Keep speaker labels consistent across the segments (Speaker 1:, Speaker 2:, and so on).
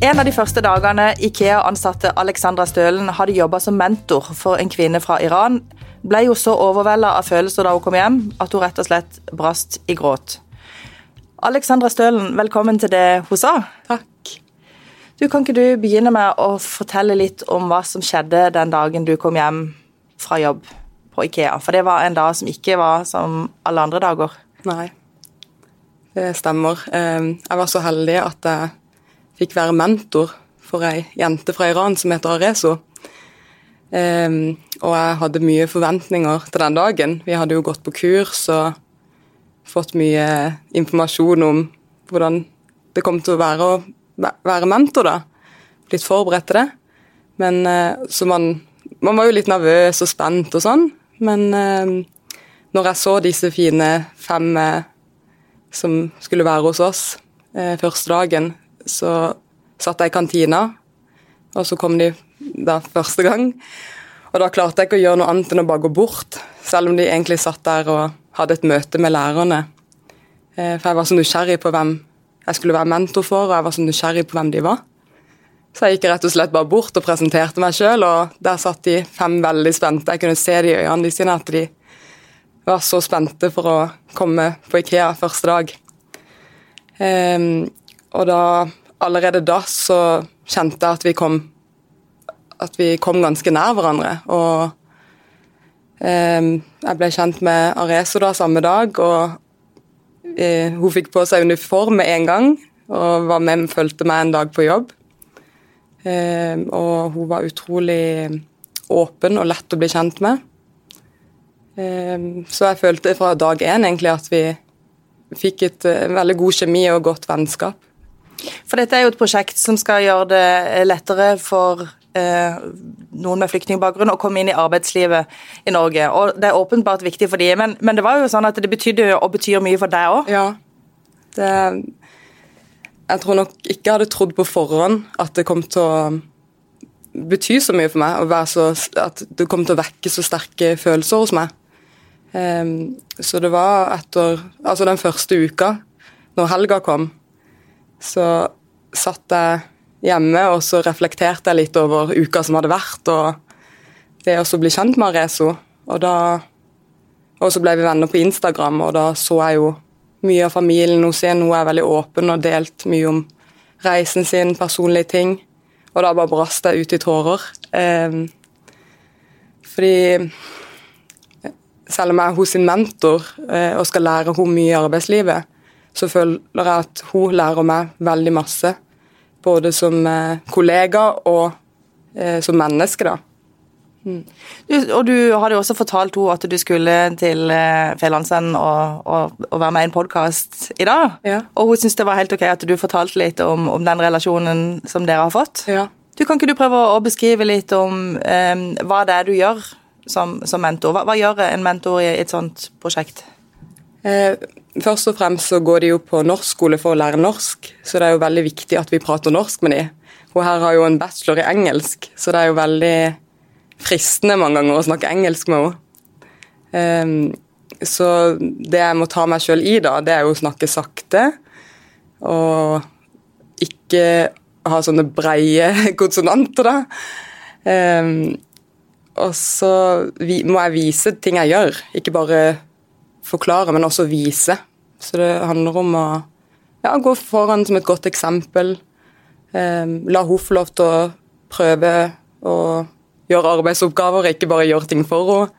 Speaker 1: En av de første dagene Ikea-ansatte Alexandra Stølen hadde jobba som mentor for en kvinne fra Iran, ble hun så overvelda av følelser da hun kom hjem, at hun rett og slett brast i gråt. Alexandra Stølen, velkommen til det hun sa.
Speaker 2: Takk.
Speaker 1: Du, Kan ikke du begynne med å fortelle litt om hva som skjedde den dagen du kom hjem fra jobb på Ikea? For det var en dag som ikke var som alle andre dager.
Speaker 2: Nei, det stemmer. Ehm, jeg var så heldig at jeg fikk være mentor for ei jente fra Iran som heter Arezo. Um, og jeg hadde mye forventninger til den dagen. Vi hadde jo gått på kurs og fått mye informasjon om hvordan det kom til å være å være mentor, da. Blitt forberedt til det. Men uh, så man, man var jo litt nervøs og spent og sånn. Men uh, når jeg så disse fine fem uh, som skulle være hos oss første dagen, så satt jeg i kantina, og så kom de da første gang. Og da klarte jeg ikke å gjøre noe annet enn å bare gå bort, selv om de egentlig satt der og hadde et møte med lærerne. Eh, for jeg var så nysgjerrig på hvem jeg skulle være mentor for, og jeg var så nysgjerrig på hvem de var. Så jeg gikk rett og slett bare bort og presenterte meg sjøl, og der satt de fem veldig spente. Jeg kunne se det i øynene sine at de var så spente for å komme på Ikea første dag. Um, og da allerede da så kjente jeg at vi kom at vi kom ganske nær hverandre. Og eh, jeg ble kjent med Areso da samme dag, og eh, hun fikk på seg uniform med en gang. Og var med, fulgte meg en dag på jobb. Eh, og hun var utrolig åpen og lett å bli kjent med. så jeg følte fra dag én egentlig at vi fikk et veldig god kjemi og godt vennskap.
Speaker 1: For dette er jo et prosjekt som skal gjøre det lettere for eh, noen med flyktningbakgrunn å komme inn i arbeidslivet i Norge. Og det er åpenbart viktig for dem, men, men, det var jo sånn at det betydde og betyr mye for deg òg?
Speaker 2: Ja. Det, jeg tror nok ikke jeg hadde trodd på forhånd at det kom til å bety så mye for meg, så, at det kom til å vekke så sterke følelser hos meg. Um, så det var etter Altså den første uka, når helga kom, så satt jeg hjemme og så reflekterte jeg litt over uka som hadde vært, og det å bli kjent med Arezo. Og og så ble vi venner på Instagram, og da så jeg jo mye av familien hos henne. Hun er veldig åpen og delt mye om reisen sin, personlige ting. Og da bare brast jeg ut i tårer. Eh, fordi selv om jeg er hos sin mentor eh, og skal lære henne mye i arbeidslivet, så føler jeg at hun lærer meg veldig masse. Både som eh, kollega og eh, som menneske, da.
Speaker 1: Mm. Du, og du hadde også fortalt henne at du skulle til eh, Fjellandsenden og, og, og, være med i en podkast i dag.
Speaker 2: Ja.
Speaker 1: Og hun syntes det var helt ok at du fortalte litt om, om den relasjonen som dere har fått.
Speaker 2: Ja.
Speaker 1: Du, Kan ikke du prøve å beskrive litt om eh, hva det er du gjør som, som mentor? Hva, hva, gjør en mentor i et sånt prosjekt?
Speaker 2: Eh, Først og fremst så går de jo på norskskole for å lære norsk, så det er jo veldig viktig at vi prater norsk med dem. Hun her har jo en bachelor i engelsk, så det er jo veldig fristende mange ganger å snakke engelsk med henne. Um, så det jeg må ta meg sjøl i, da, det er jo å snakke sakte. Og ikke ha sånne breie konsonanter, da. Um, og så må jeg vise ting jeg gjør, ikke bare forklare, men også vise. Så det handler om å ja, gå foran som et godt eksempel. Eh, la henne få lov til å prøve å gjøre arbeidsoppgaver, ikke bare gjøre ting for henne.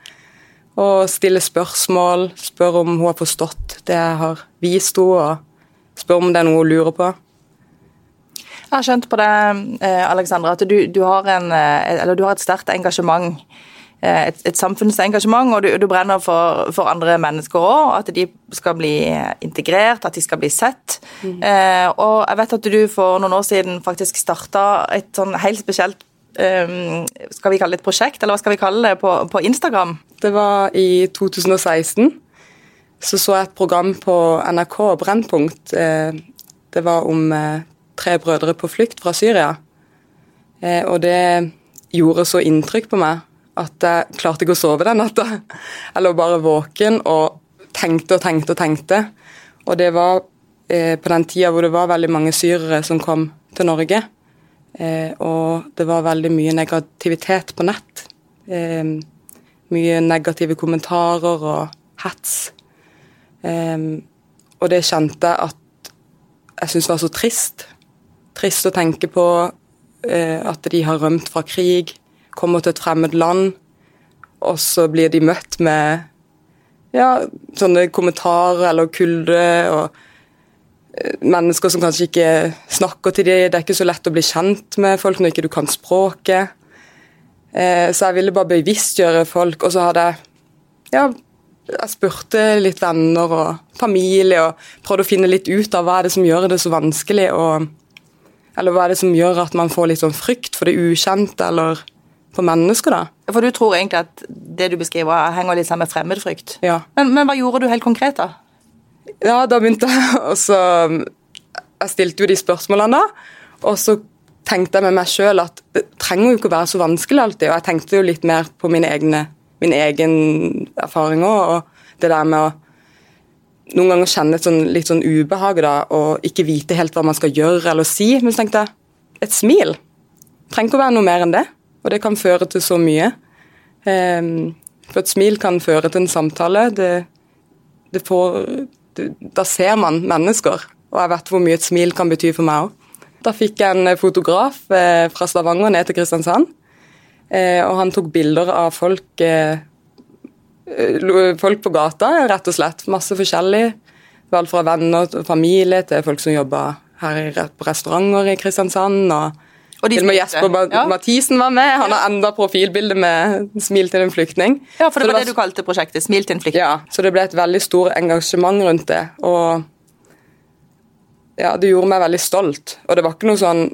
Speaker 2: Og stille spørsmål, spørre om hun har forstått det jeg har vist henne, og spørre om det er noe hun lurer på.
Speaker 1: Jeg har skjønt på det, eh, Alexandra, at du, du, har en, eh, du har et sterkt engasjement et, et samfunnsengasjement, og du, du brenner for, for, andre mennesker òg. At de skal bli integrert, at de skal bli sett. Mm. Eh, og jeg vet at du for noen år siden faktisk starta et sånn helt spesielt um, Skal vi kalle det et prosjekt, eller hva skal vi kalle det, på, på Instagram?
Speaker 2: Det var i 2016. Så så jeg et program på NRK, Brennpunkt. Eh, det var om eh, tre brødre på flukt fra Syria. Eh, og det gjorde så inntrykk på meg at jeg klarte ikke å sove den natta. Jeg lå bare våken og tenkte og tenkte og tenkte. Og det var eh, på den tida hvor det var veldig mange syrere som kom til Norge. Eh, og det var veldig mye negativitet på nett. Eh, mye negative kommentarer og hets. Eh, og det kjente jeg at jeg syntes var så trist. Trist å tenke på eh, at de har rømt fra krig, kommer til et fremmed land, og så blir de møtt med ja, sånne kommentarer eller kulde. og eh, Mennesker som kanskje ikke snakker til dem. Det er ikke så lett å bli kjent med folk når ikke du kan språket. Eh, så jeg ville bare bevisstgjøre folk. Og så hadde jeg ja, jeg spurte litt venner og familie og prøvde å finne litt ut av hva er det som gjør det så vanskelig. Og, eller hva er det som gjør at man får litt sånn frykt for det ukjente eller for mennesker. da.
Speaker 1: For du tror egentlig at det du beskriver henger litt sammen med fremmedfrykt?
Speaker 2: Ja.
Speaker 1: Men, men hva gjorde du helt konkret, da?
Speaker 2: Ja, da begynte jeg og så Jeg stilte jo de spørsmålene da, og så tenkte jeg med meg sjøl at det trenger jo ikke å være så vanskelig alltid. Og jeg tenkte jo litt mer på mine egne min egen erfaring òg. Og det der med å noen ganger kjenne et sånn, litt sånn ubehag da, og ikke vite helt hva man skal gjøre eller si. Men så tenkte jeg et smil trenger ikke å være noe mer enn det. Og det kan føre til så mye. Um, for et smil kan føre til en samtale. Det, det får, det, da ser man mennesker. Og jeg vet hvor mye et smil kan bety for meg òg. Da fikk jeg en fotograf eh, fra Stavanger ned til Kristiansand. Eh, og han tok bilder av folk, eh, folk på gata, rett og slett. Masse forskjellig. Alt fra venner og familie til folk som jobber her på restauranter i Kristiansand. og og Til og med Jesper ja. Mathisen var med. Han har enda profilbildet med 'Smil til en flyktning'.
Speaker 1: Ja, for det, det var det du kalte prosjektet. 'Smil til en flyktning'.
Speaker 2: Ja, så det ble et veldig stort engasjement rundt det. Og ja, det gjorde meg veldig stolt. Og det var ikke noe sånn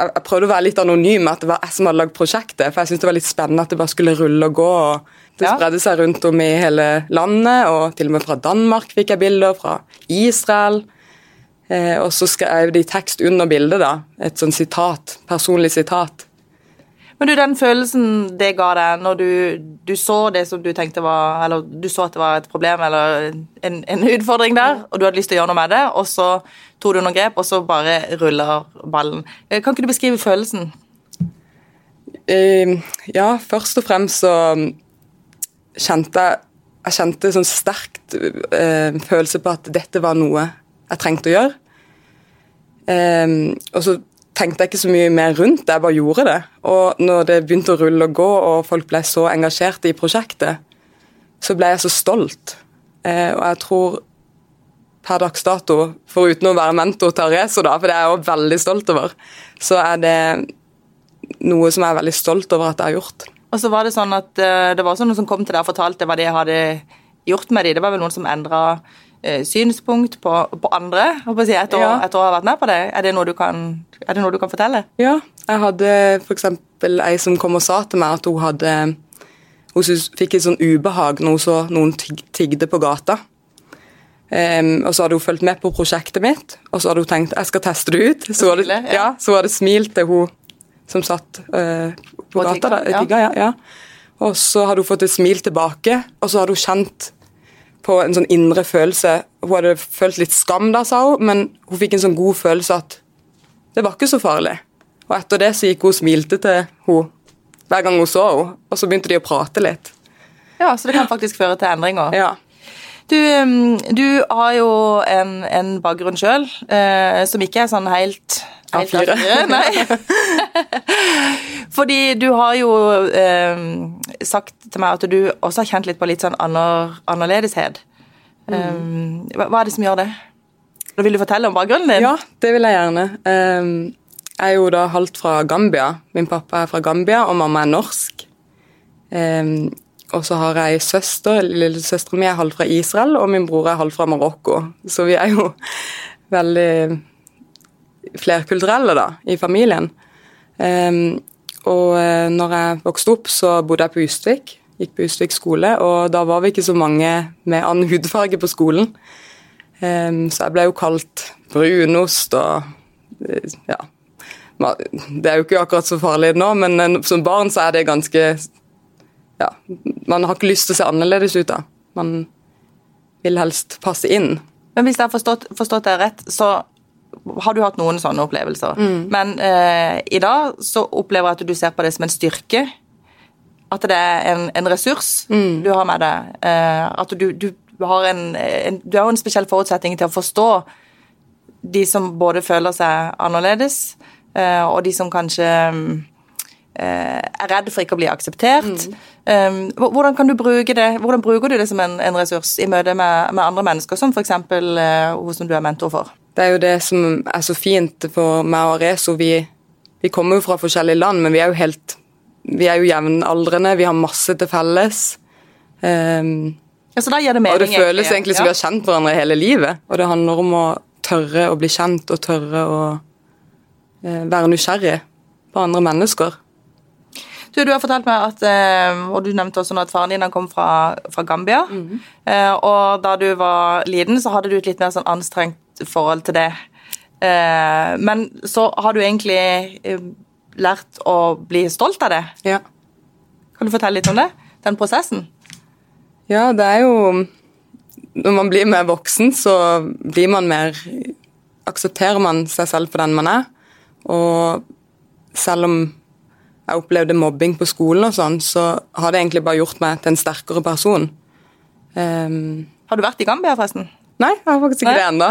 Speaker 2: jeg prøvde å være litt anonym, at det var jeg som hadde lagd prosjektet. For jeg syntes det var litt spennende at det bare skulle rulle og gå. og Det ja. spredde seg rundt om i hele landet, og til og med fra Danmark fikk jeg bilder. Fra Israel. Eh, og så skrev de tekst under bildet, da. Et sånn sitat. Personlig sitat.
Speaker 1: Men du, den følelsen det ga deg når du, du, så det som du tenkte var Eller du så at det var et problem eller en, en utfordring der, og du hadde lyst til å gjøre noe med det, og så tok du noen grep, og så bare ruller ballen. Eh, kan ikke du beskrive følelsen?
Speaker 2: Uh, ja, først og fremst så kjente jeg jeg kjente sånn sterkt uh, følelse på at dette var noe jeg trengte å gjøre. Um, og så tenkte jeg ikke så mye mer rundt det, jeg bare gjorde det. Og når det begynte å rulle og gå, og folk ble så engasjerte i prosjektet, så ble jeg så stolt. Uh, og jeg tror per dags dato, foruten å være mentor til Arezo, da, for det er jeg også veldig stolt over, så er det noe som jeg er veldig stolt over at jeg har gjort.
Speaker 1: Og så var Det sånn at uh, det var også noen som kom til deg og fortalte hva de hadde gjort med dem. Det var vel noen som endra synspunkt på, på andre si, etter, ja. etter, å ha vært med på det. Er det, noe du kan, er det noe du kan fortelle?
Speaker 2: Ja, jeg hadde f.eks. ei som kom og sa til meg at hun hadde hun fikk et sånn ubehag når hun så noen tigde på gata. Um, og så hadde hun fulgt med på prosjektet mitt, og så hadde hun tenkt jeg skal teste det ut. Så var det, ja, så var det smilt til hun som satt uh, på gata. Da, tigga, ja. ja. Og så hadde hun fått et smil tilbake, og så hadde hun kjent på en sånn indre følelse Hun hadde følt litt skam da, sa hun, men hun fikk en sånn god følelse at det var ikke så farlig. Og etter det så gikk hun og smilte til henne hver gang hun så henne, og så begynte de å prate litt.
Speaker 1: Ja, så det kan faktisk føre til endringer.
Speaker 2: Ja.
Speaker 1: Du, du har jo en, en bakgrunn sjøl eh, som ikke er sånn helt
Speaker 2: A4.
Speaker 1: Nei. Fordi du har jo eh, sagt til meg at du også har kjent litt på litt sånn anner, annerledeshet. Um, hva, hva, er det som gjør det? Da vil du fortelle om bakgrunnen din?
Speaker 2: Ja, det vil jeg gjerne. Um, jeg er jo da halvt fra Gambia. Min pappa er fra Gambia, og mamma er norsk. Um, og så har jeg søster, lillesøsteren min er halvt fra Israel, og min bror er halvt fra Marokko. Så vi er jo veldig flerkulturelle da, i familien. Um, og uh, når jeg vokste opp, så bodde jeg på Ustvik. Gikk på Ustvik skole, og da var vi ikke så mange med annen hudfarge på skolen. Um, så jeg ble jo kalt brunost og ja. Det er jo ikke akkurat så farlig nå, men som barn så er det ganske ja, man har ikke lyst til å se annerledes ut. da. Man vil helst passe inn.
Speaker 1: Men hvis jeg har forstått, forstått det rett, så har du hatt noen sånne opplevelser. Men eh, i dag så opplever jeg at du ser på det som en styrke. At det er en, en ressurs du har med deg. Eh, at du, du, har en, en, du har en spesiell forutsetning til å forstå de som både føler seg annerledes, eh, og de som kanskje eh, er redd for ikke å bli akseptert. Mm. hvordan kan du bruke det, hvordan bruker du det som en, en ressurs i møte med, med andre mennesker, som f.eks. Uh, hun som du er mentor for?
Speaker 2: Det er jo det som er så fint for meg og Rezo. Vi, vi kommer jo fra forskjellige land, men vi er jo helt vi er jo jevnaldrende, vi har masse til felles. Um,
Speaker 1: ja, så da gir det mening,
Speaker 2: og det føles egentlig som ja. vi har kjent hverandre hele livet. Og det handler om å tørre å bli kjent og tørre å uh, være nysgjerrig på andre mennesker.
Speaker 1: Du, du har fortalt meg at, uh, og du nevnte også at faren din kom fra, fra Gambia. Mm -hmm. og da du var liten, så hadde du et litt mer sånn anstrengt forhold til det. men så har du egentlig lært å bli stolt av det.
Speaker 2: Ja.
Speaker 1: Kan du fortelle litt om det? Den prosessen?
Speaker 2: Ja, det er jo Når man blir mer voksen, så blir man mer Aksepterer man seg selv for den man er. Og selv om jeg opplevde mobbing på skolen og sånn, så har det egentlig bare gjort meg til en sterkere person. Um,
Speaker 1: har du vært i Gambia, forresten?
Speaker 2: Nei, jeg har faktisk ikke Nei? det ennå.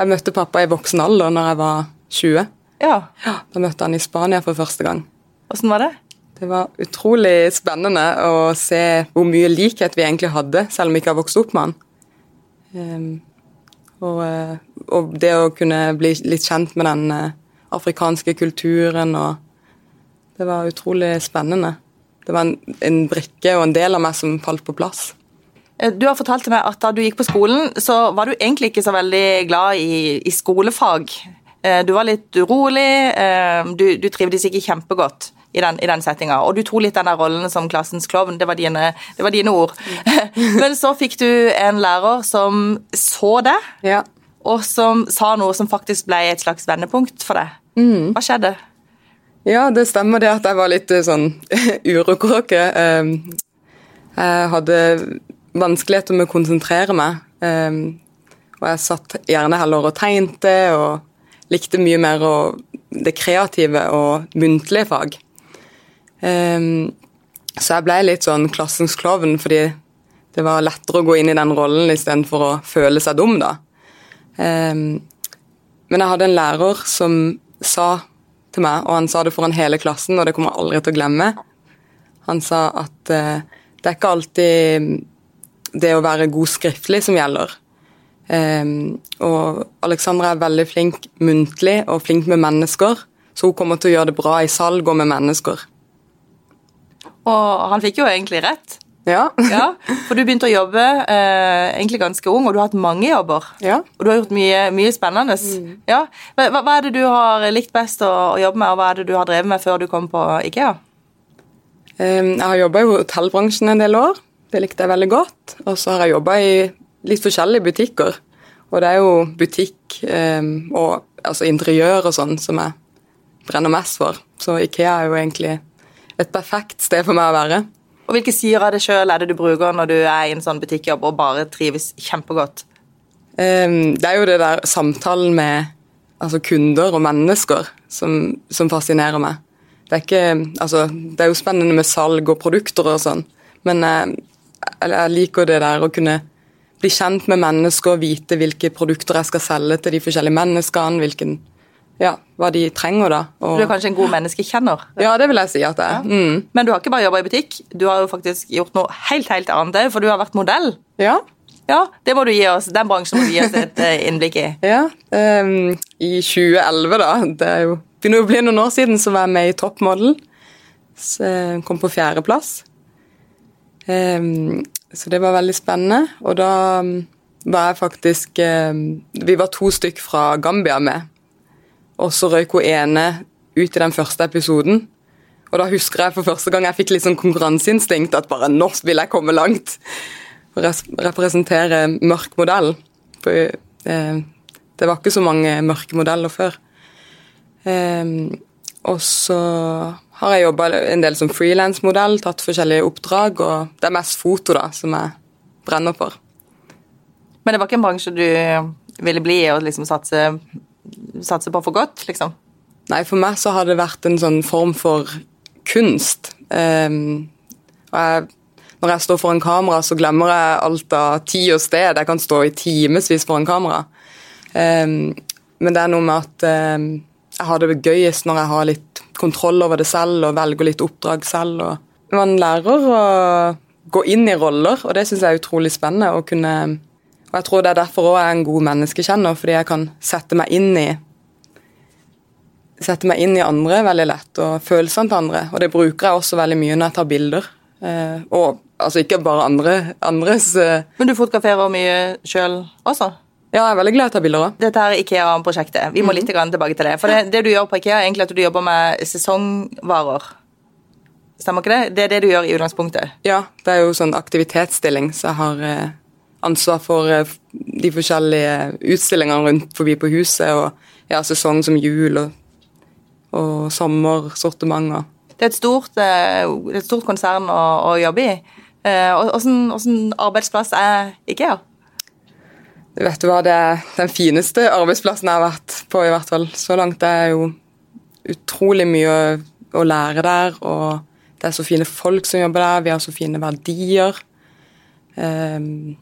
Speaker 2: Jeg møtte pappa i voksen alder når jeg var 20.
Speaker 1: Ja.
Speaker 2: ja. Da møtte han i Spania for første gang.
Speaker 1: Hvordan var det?
Speaker 2: Det var utrolig spennende å se hvor mye likhet vi egentlig hadde, selv om vi ikke har vokst opp med han. Um, og, eh, og, det å kunne bli litt kjent med den uh, afrikanske kulturen og Det var utrolig spennende. Det var en, en, brikke og en del av meg som falt på plass.
Speaker 1: Eh, du har fortalt til meg at da du gikk på skolen, så var du egentlig ikke så veldig glad i, i skolefag. Eh, du var litt urolig, eh, du, du trivdes ikke kjempegodt i den, i den settinga. Og du tok litt den rollen som klassens klovn, det, det, var dine ord. Men så fikk du en lærer som så det,
Speaker 2: ja.
Speaker 1: og som sa noe som faktisk ble et slags vendepunkt for deg.
Speaker 2: Mm.
Speaker 1: Hva skjedde?
Speaker 2: Ja, det stemmer det at jeg var litt sånn urokråke. Jeg hadde vanskeligheter med å konsentrere meg. Og jeg satt gjerne heller og tegnte og likte mye mer det kreative og muntlige fag. Um, så jeg ble litt sånn klassens klovn fordi det var lettere å gå inn i den rollen istedenfor å føle seg dum, da. Um, men jeg hadde en lærer som sa til meg, og han sa det foran hele klassen, og det kommer jeg aldri til å glemme. Han sa at uh, det er ikke alltid det å være god skriftlig som gjelder. Um, og Alexandra er veldig flink muntlig og flink med mennesker, så hun kommer til å gjøre det bra i salg og med mennesker.
Speaker 1: Og han fikk jo egentlig rett.
Speaker 2: Ja.
Speaker 1: ja for du begynte å jobbe eh, egentlig ganske ung, og du har hatt mange jobber.
Speaker 2: Ja.
Speaker 1: Og du har gjort mye, mye spennende. Mm. Ja. Hva, hva, er det du har likt best å, å, jobbe med, og hva er det du har drevet med før du kom på Ikea?
Speaker 2: Um, jeg har jobba i hotellbransjen en del år. Det likte jeg veldig godt. Og så har jeg jobba i litt forskjellige butikker. Og det er jo butikk eh, og altså interiør og sånn som jeg brenner mest for. Så Ikea er jo egentlig et perfekt sted for meg å være.
Speaker 1: Og Hvilke sider av det sjøl er det du bruker når du er i en sånn butikkjobb og bare trives kjempegodt?
Speaker 2: Um, det er jo det der samtalen med altså kunder og mennesker som, som fascinerer meg. Det er, ikke, altså, det er jo spennende med salg og produkter og sånn, men jeg, jeg liker det der å kunne bli kjent med mennesker, vite hvilke produkter jeg skal selge til de forskjellige menneskene, hvilken, ja, hva de trenger. da.
Speaker 1: Og, du er kanskje en god menneskekjenner?
Speaker 2: Ja, det vil jeg si at det er. Ja. Mm.
Speaker 1: Men du har ikke bare jobba i butikk, du har jo faktisk gjort noe helt helt annet for du har vært modell.
Speaker 2: Ja.
Speaker 1: Ja, det må du gi oss, Den bransjen må du gi oss et eh, innblikk i.
Speaker 2: Ja, um, I 2011, da, det er jo, begynner å bli noen år siden, så var jeg med i Top Model. Så kom på fjerdeplass. Um, så det var veldig spennende. Og da um, var jeg faktisk um, Vi var to stykk fra Gambia med. Og så røyk hun ene ut i den første episoden. Og da husker jeg for første gang jeg fikk litt sånn konkurranseinstinkt at bare nå vil jeg komme langt. Representere mørk modell. For eh, det var ikke så mange mørke modeller før. Og så har jeg jobba en del som frilansmodell, tatt forskjellige oppdrag, og det er mest foto da, som jeg brenner for.
Speaker 1: Men det var ikke en bransje du ville bli i og liksom satse satse på for godt, liksom?
Speaker 2: Nei, for meg så har det vært en sånn form for kunst. Um, og jeg, når jeg står foran kamera, så glemmer jeg alt av tid og sted. Jeg kan stå i timevis foran kamera. Um, men det er noe med at um, jeg har det gøyest når jeg har litt kontroll over det selv og velger litt oppdrag selv. Og man lærer å gå inn i roller, og det syns jeg er utrolig spennende. å kunne og Jeg tror det er derfor òg jeg er en god menneskekjenner, fordi jeg kan sette meg inn i sette meg inn i andre veldig lett, og følelsene til andre. Og det bruker jeg også veldig mye når jeg tar bilder. Eh, og altså ikke bare andre, andres eh.
Speaker 1: Men du fotograferer mye sjøl også?
Speaker 2: Ja, jeg er veldig glad i å ta bilder òg.
Speaker 1: Dette her Ikea-prosjektet, vi må mm litt tilbake til det. For det, det, du gjør på Ikea, er egentlig at du jobber med sesongvarer. Stemmer ikke det? Det er det du gjør i utgangspunktet?
Speaker 2: Ja, det er jo sånn aktivitetsstilling, så jeg har eh, ansvar for eh, de forskjellige utstillingene rundt forbi på huset. Og ja, sesong som jul og, og sommersortimenter.
Speaker 1: Det er et stort, eh, et stort konsern å, å, jobbe i. Hvordan arbeidsplass er IKEA?
Speaker 2: Vet du hva, Det er den fineste arbeidsplassen jeg har vært på, i hvert fall så langt. Det er jo utrolig mye å lære der, og det er så fine folk som jobber der. Vi har så fine verdier. Um,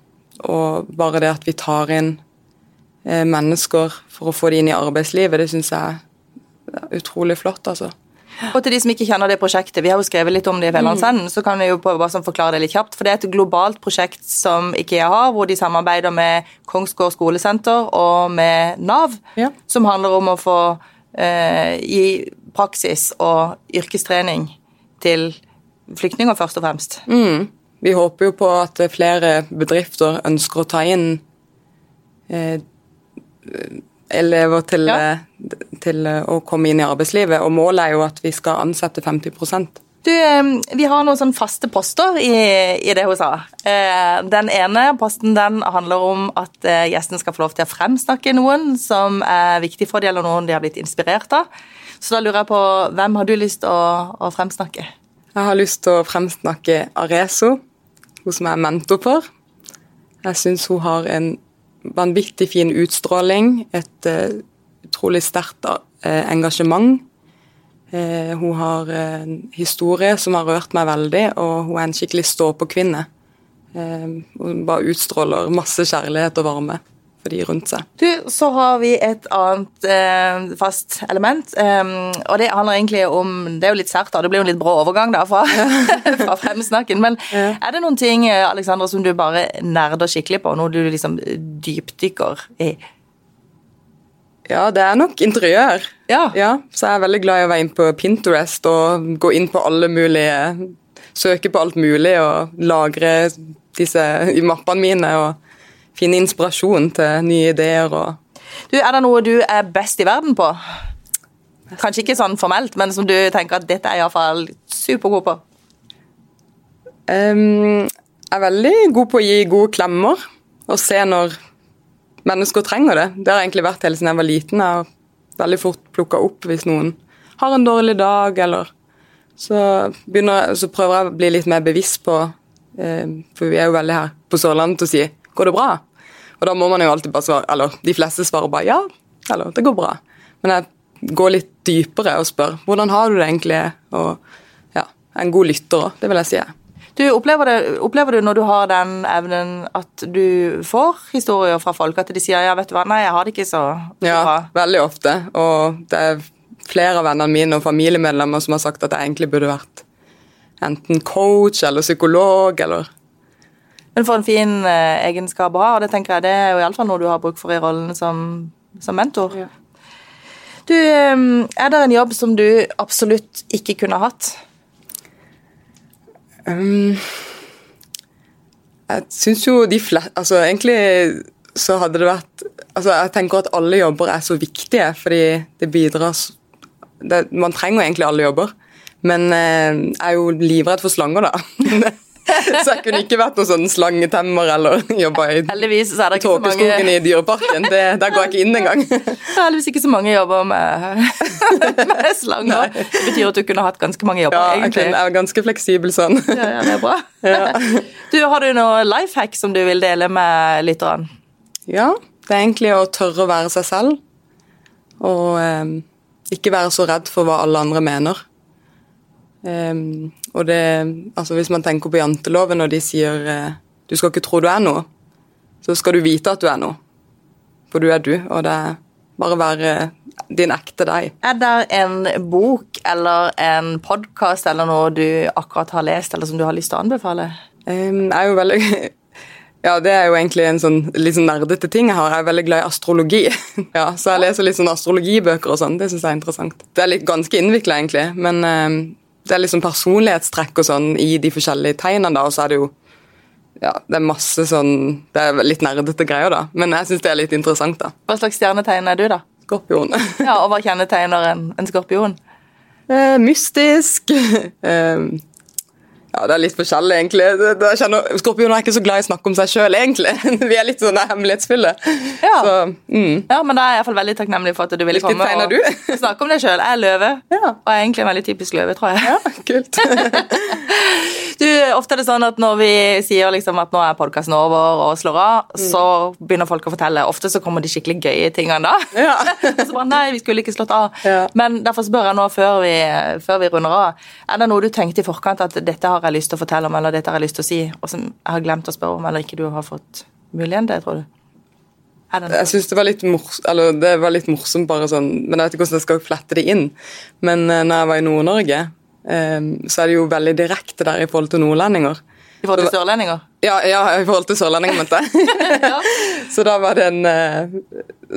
Speaker 2: og bare det at vi tar inn uh, mennesker for å få dem inn i arbeidslivet, det syns jeg er utrolig flott, altså.
Speaker 1: Og til de som ikke kjenner det prosjektet, Vi har jo skrevet litt om det i Fjellandsenden, mm. så kan vi jo bare sånn forklare det litt kjapt. for Det er et globalt prosjekt som IKEA har, hvor de samarbeider med Kongsgård skolesenter og med Nav, ja. som handler om å få eh, gi praksis og yrkestrening til flyktninger, først og fremst.
Speaker 2: Mm. Vi håper jo på at flere bedrifter ønsker å ta inn eh, elever til, ja. Eh, til, å komme inn i arbeidslivet, og målet er jo at vi skal ansette 50
Speaker 1: du, Vi har noen sånne faste poster i, i sa. Eh, den ene posten den handler om at eh, gjesten skal få lov til å fremsnakke noen som er viktig for dem, eller noen de har blitt inspirert av. Så da lurer jeg på, hvem har du lyst til å, å fremsnakke?
Speaker 2: Jeg har lyst til å fremsnakke Areso, hun som jeg er mentor for. Jeg syns hun har en vanvittig fin utstråling, et uh, utrolig sterkt uh, engasjement. Uh, hun har en historie som har rørt meg veldig, og hun er en skikkelig stå-på-kvinne. hun bare utstråler masse kjærlighet og varme for de rundt seg.
Speaker 1: Du, Så har vi et annet eh, fast element, um, og det handler egentlig om Det er jo litt sært, da. Det blir jo en litt brå overgang da fra, fra fremsnakken. Men ja. er det noen ting eh, Alexandra, som du bare nerder skikkelig på? Noe du liksom dypdykker i?
Speaker 2: Ja, det er nok interiør. Ja. ja. Så jeg er veldig glad i å være inne på Pinterest og gå inn på alle mulige Søke på alt mulig og lagre disse i mappene mine. og finne inspirasjon til nye ideer og
Speaker 1: du, Er det noe du er best i verden på? Kanskje ikke sånn formelt, men som du tenker at dette er iallfall supergod på?
Speaker 2: Um, jeg er veldig god på å gi gode klemmer og se når mennesker trenger det. Det har egentlig vært hele siden jeg var liten. Jeg har veldig fort plukka opp hvis noen har en dårlig dag, eller så, begynner, så prøver jeg å bli litt mer bevisst på For vi er jo veldig her på Sørlandet til å si Går det bra? Og da må man jo alltid bare svare Eller de fleste svarer bare ja, eller det går bra. Men jeg går litt dypere og spør hvordan har du det egentlig? Og ja, en god lytter òg, det vil jeg si.
Speaker 1: Du, opplever, det, opplever, du når du har den evnen at du får historier fra folk, at de sier ja, vet du hva, nei, jeg har det ikke så,
Speaker 2: bra? Ja, veldig ofte. Og det er flere av vennene mine og familiemedlemmer som har sagt at jeg egentlig burde vært enten coach eller psykolog eller
Speaker 1: men for en fin eh, egenskap å ha, og det tenker jeg det er jo iallfall noe du har bruk for i rollen som, som mentor. Ja. Du, eh, er det en jobb som du absolutt ikke kunne hatt? Um,
Speaker 2: jeg syns jo de fleste Altså, egentlig så hadde det vært Altså, jeg tenker at alle jobber er så viktige, fordi det bidrar det, Man trenger egentlig alle jobber, men eh, jeg er jo livredd for slanger, da. så jeg kunne ikke vært noen sånn slangetemmer eller jobba i tåkeskogen i Dyreparken. Det, der går jeg ikke inn engang.
Speaker 1: Det er heldigvis ikke så mange jobber med, med slanger. Nei. Det betyr at du kunne hatt ganske mange jobber,
Speaker 2: ja, egentlig. jeg er ganske fleksibel sånn.
Speaker 1: Ja, ja det er bra. Ja. Du, Har du noe life hack som du vil dele med lytterne?
Speaker 2: Ja, det er egentlig å tørre å være seg selv. Og eh, ikke være så redd for hva alle andre mener. Eh, og det Altså, hvis man tenker på janteloven, og de sier eh, du skal ikke tro du er noe, så skal du vite at du er noe. For du er du, og det er bare være din ekte deg.
Speaker 1: Er det en bok eller en podkast eller noe du akkurat har lest, eller som du har lyst til å anbefale?
Speaker 2: Um, jeg er jo veldig Ja, det er jo egentlig en sånn litt sånn nerdete ting jeg har. Jeg er veldig glad i astrologi. ja, Så jeg leser litt sånn astrologibøker og sånn. Det syns jeg er interessant. Det er litt ganske innvikla, egentlig. Men um, det er liksom personlighetstrekk og sånn i de forskjellige tegnene, da, og så er det jo ja, det er masse sånn Det er litt nerdete greier, da. Men jeg syns det er litt interessant, da.
Speaker 1: Hva slags stjernetegn er du, da?
Speaker 2: Skorpion.
Speaker 1: ja, Og hva kjennetegner en, en skorpion?
Speaker 2: Eh, mystisk. eh, ja, det er litt forskjellig, egentlig. Det, det, kjenner, Skorpioner er ikke så glad i å snakke om seg sjøl, egentlig. Vi er litt sånn hemmelighetsfulle.
Speaker 1: Ja.
Speaker 2: Så, mm.
Speaker 1: ja, men da er jeg iallfall veldig takknemlig for at du ville
Speaker 2: Hvilket
Speaker 1: komme og
Speaker 2: du?
Speaker 1: snakke om deg sjøl. Jeg er løve,
Speaker 2: Ja.
Speaker 1: og jeg er egentlig en veldig typisk løve, tror jeg.
Speaker 2: Ja, kult.
Speaker 1: Du, Ofte er det sånn at når vi sier liksom at nå er podkasten over og slår av, så begynner folk å fortelle. Ofte så kommer de skikkelig gøye tingene da.
Speaker 2: Ja.
Speaker 1: Og så bare, nei, vi skulle ikke slått av.
Speaker 2: Ja.
Speaker 1: Men derfor spør jeg nå, før vi, før vi runder av, er det noe du tenkte i forkant at dette har jeg lyst til å fortelle om, eller dette har jeg lyst til å si, og som jeg har glemt å spørre om, eller ikke du har fått muligheten til, tror du?
Speaker 2: Jeg synes det var litt morsomt, eller det var litt morsomt, bare sånn, men jeg vet ikke hvordan jeg skal flette det inn. Men eh, når jeg var i Nord-Norge, så er det jo veldig direkte der i forhold til nordlendinger.
Speaker 1: I forhold til sørlendinger?
Speaker 2: Ja, ja i forhold til sørlendinger, mente jeg. så da var det en eh,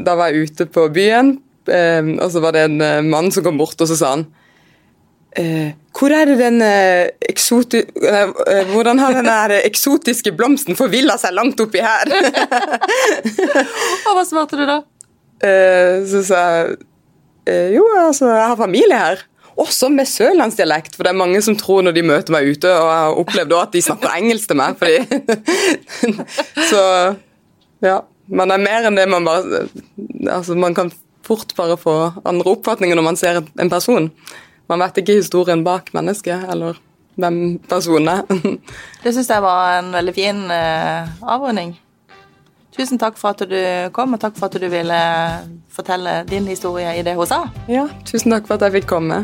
Speaker 2: Da var jeg ute på byen, eh, og så var det en eh, mann som kom bort, og så sa han eh, hvor er det den eksoti Hvordan har den der eksotiske blomsten forvilla seg langt oppi her?
Speaker 1: Og hva svarte du da?
Speaker 2: Så sa jeg jo, altså, jeg har familie her. Også med sørlandsdialekt, for det er mange som tror når de møter meg ute, og jeg har opplevd at de snakker engelsk til meg. fordi Så ja. Man er mer enn det man bare Altså, man kan fort bare få andre oppfatninger når man ser en person. Man vet ikke historien bak mennesket, eller hvem personen er.
Speaker 1: Det syns jeg var en veldig fin uh, avrunding. Tusen takk for at du kom, og takk for at du ville fortelle din historie i det hun sa.
Speaker 2: ja, tusen takk for at jeg fikk komme.